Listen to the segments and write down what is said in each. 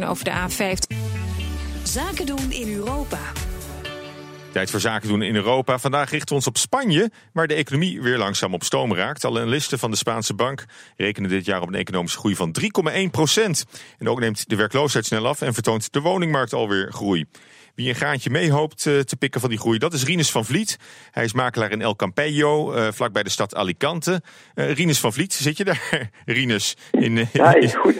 over de A50. Zaken doen in Europa. Tijd voor zaken doen in Europa. Vandaag richten we ons op Spanje, waar de economie weer langzaam op stoom raakt. Alle analisten van de Spaanse bank rekenen dit jaar op een economische groei van 3,1 procent. En ook neemt de werkloosheid snel af en vertoont de woningmarkt alweer groei. Wie een graantje mee hoopt eh, te pikken van die groei, dat is Rinus van Vliet. Hij is makelaar in El Campello, uh, vlakbij de stad Alicante. Uh, Rinus van Vliet, zit je daar? Rinus. In, ja, goed.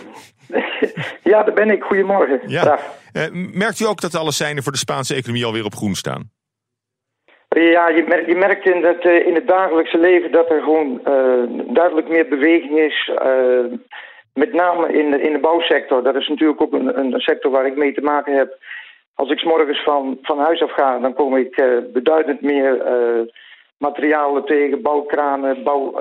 ja, daar ben ik. Goedemorgen. Ja. merkt u ook dat alle seinen voor de Spaanse economie alweer op groen staan? Ja, je merkt, je merkt in, het, in het dagelijkse leven dat er gewoon duidelijk meer beweging is. met name in de, in de bouwsector. Dat is natuurlijk ook een, een sector waar ik mee te maken heb. Als ik s morgens van, van huis af ga, dan kom ik uh, beduidend meer materialen tegen, bouwkranen, bouw,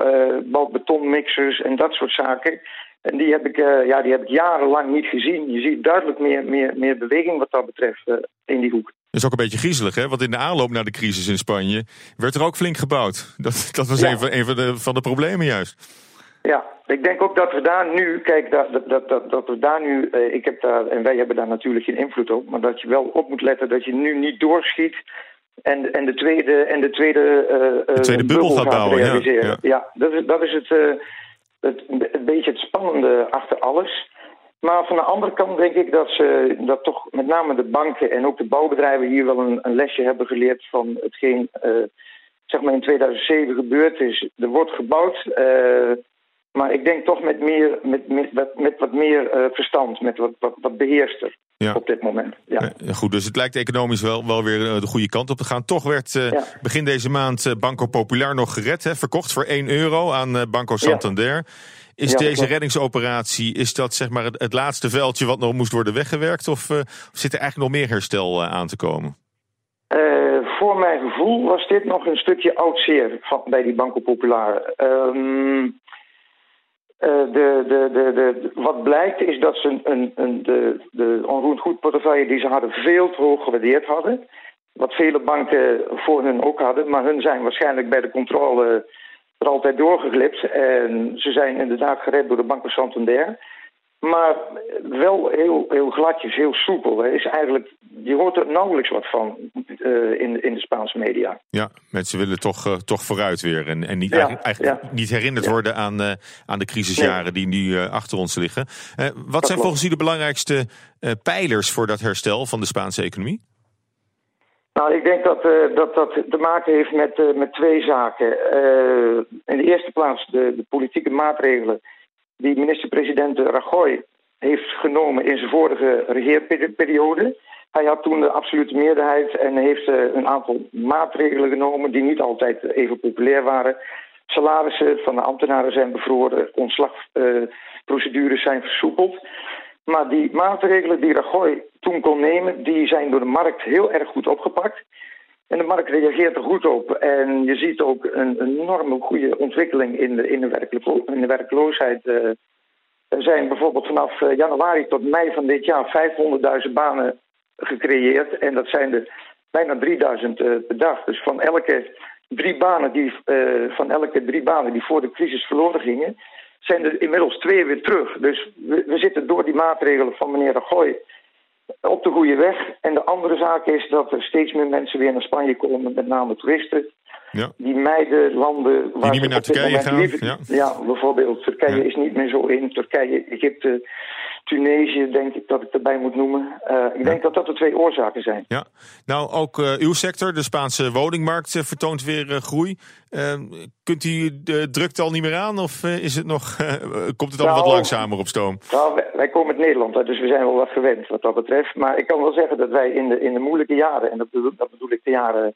bouwbetonmixers en dat soort zaken. En die heb, ik, ja, die heb ik jarenlang niet gezien. Je ziet duidelijk meer, meer, meer beweging wat dat betreft in die hoek. Dat is ook een beetje griezelig, hè? Want in de aanloop naar de crisis in Spanje werd er ook flink gebouwd. Dat, dat was ja. een, van, een van, de, van de problemen juist. Ja, ik denk ook dat we daar nu, kijk, dat, dat, dat, dat we daar nu, uh, ik heb daar, en wij hebben daar natuurlijk geen invloed op, maar dat je wel op moet letten dat je nu niet doorschiet en, en de tweede, en de tweede, uh, de tweede bubbel, bubbel gaat, bouwen. realiseren. Ja, ja. dat is, dat is het, uh, het, een beetje het spannende achter alles. Maar van de andere kant denk ik dat ze dat toch met name de banken en ook de bouwbedrijven hier wel een, een lesje hebben geleerd van hetgeen zeg maar in 2007 gebeurd is. Er wordt gebouwd. Maar ik denk toch met, meer, met, met, met wat meer uh, verstand, met wat, wat, wat beheerster ja. op dit moment. Ja. goed, dus het lijkt economisch wel, wel weer uh, de goede kant op te gaan. Toch werd uh, ja. begin deze maand Banco Popular nog gered, hè, verkocht voor 1 euro aan Banco Santander. Is deze reddingsoperatie, is dat zeg maar het, laatste veldje wat nog moest worden weggewerkt? Of, zit er eigenlijk nog meer herstel aan te komen? voor mijn gevoel was dit nog een stukje oud zeer bij die Banco Popular. Um, uh, de, de, de, de, wat blijkt is dat ze een, een, de, de onroerend goedportefeuille die ze hadden veel te hoog gewaardeerd hadden. Wat vele banken voor hun ook hadden. Maar hun zijn waarschijnlijk bij de controle er altijd doorgeglipt. En ze zijn inderdaad gered door de Banco Santander. Maar wel heel, heel gladjes, heel soepel. Is eigenlijk, je hoort er nauwelijks wat van uh, in, in de Spaanse media. Ja, mensen willen toch, uh, toch vooruit weer. En, en niet, ja, eigenlijk, eigenlijk ja. niet herinnerd worden aan, uh, aan de crisisjaren nee. die nu achter ons liggen. wat dat zijn volgens u de belangrijkste pijlers voor dat herstel van de Spaanse economie? Nou, ik denk dat dat, dat te maken heeft met, met twee zaken. in de eerste plaats de, de politieke maatregelen die minister-president Rajoy heeft genomen in zijn vorige regeerperiode. Hij had toen de absolute meerderheid en heeft uh, een aantal maatregelen genomen die niet altijd even populair waren. Salarissen van de ambtenaren zijn bevroren, ontslagprocedures zijn versoepeld. Maar die maatregelen die Rajoy toen kon nemen, die zijn door de markt heel erg goed opgepakt. En de markt reageert er goed op. En je ziet ook een enorme goede ontwikkeling in de, in de, in de werkloosheid. Uh, er zijn bijvoorbeeld vanaf uh, januari tot mei van dit jaar 500.000 banen gecreëerd. En dat zijn er bijna 3000 uh, per dag. Dus van elke drie banen die, van elke drie banen die voor de crisis verloren gingen, zijn er inmiddels twee weer terug. Dus we, we zitten door die maatregelen van meneer Rajoy op de goede weg. En de andere zaak is dat er steeds meer mensen weer naar Spanje komen, met name toeristen. Ja. Die mijden landen waar die niet meer naar Turkije gaan. Liever, ja. ja. bijvoorbeeld Turkije ja. is niet meer zo in. Turkije, Egypte, Tunesië, denk ik dat ik erbij moet noemen. Uh, ik denk dat dat de twee oorzaken zijn. Ja, nou ook uh, uw sector, de Spaanse woningmarkt, uh, vertoont weer groei. kunt u de drukte al niet meer aan of is het nog, komt het allemaal nou, wat langzamer op stoom? Nou, wij, wij komen uit Nederland, dus we zijn wel wat gewend wat dat betreft. Maar ik kan wel zeggen dat wij in de, in de moeilijke jaren, en dat bedoel, dat bedoel ik de jaren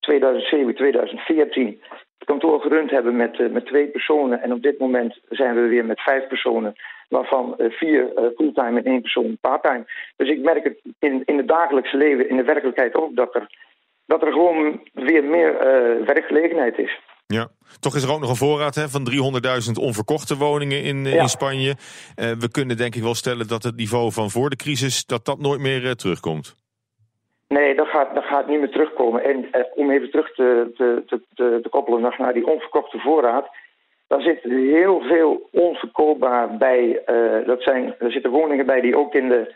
2007, 2014 het kantoor gerund hebben met, met twee personen. En op dit moment zijn we weer met vijf personen, waarvan uh, vier uh, fulltime en één persoon parttime. Dus ik merk het in, in het dagelijkse leven, in de werkelijkheid ook, dat er, dat er gewoon weer meer werkgelegenheid is. Ja, toch is er ook nog een voorraad hè, van 300.000 onverkochte woningen in, ja. in Spanje. we kunnen denk ik wel stellen dat het niveau van voor de crisis, dat dat nooit meer terugkomt. Nee, dat gaat, dat gaat niet meer terugkomen. En eh, om even terug te, te, te, te koppelen nog naar die onverkochte voorraad. Daar zit heel veel onverkoopbaar bij. Uh, dat zijn, er zitten woningen bij die ook in de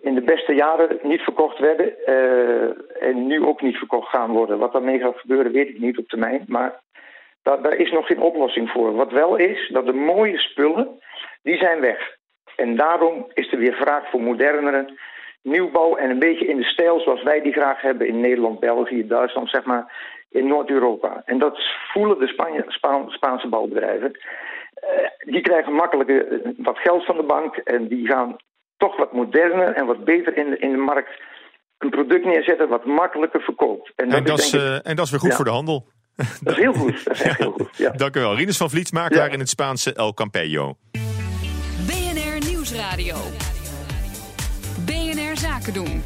in de beste jaren niet verkocht werden en nu ook niet verkocht gaan worden. Wat daarmee gaat gebeuren weet ik niet op termijn, maar daar, daar is nog geen oplossing voor. Wat wel is, dat de mooie spullen, die zijn weg. En daarom is er weer vraag voor modernere nieuwbouw en een beetje in de stijl zoals wij die graag hebben in Nederland, België, Duitsland, zeg maar, in Noord-Europa. En dat voelen de Spanje, Spaanse bouwbedrijven. Uh, die krijgen makkelijk uh, wat geld van de bank en die gaan toch wat moderner en wat beter in de, in de markt een product neerzetten wat makkelijker verkoopt. En dat, en dat, is, ik, uh, en dat is weer goed ja. voor de handel. Dat is heel goed. Dat is echt heel goed. Ja. Dank u wel. Rinus van Vliet, makelaar in het Spaanse El Campello. BNR Nieuwsradio. BNR Zaken doen.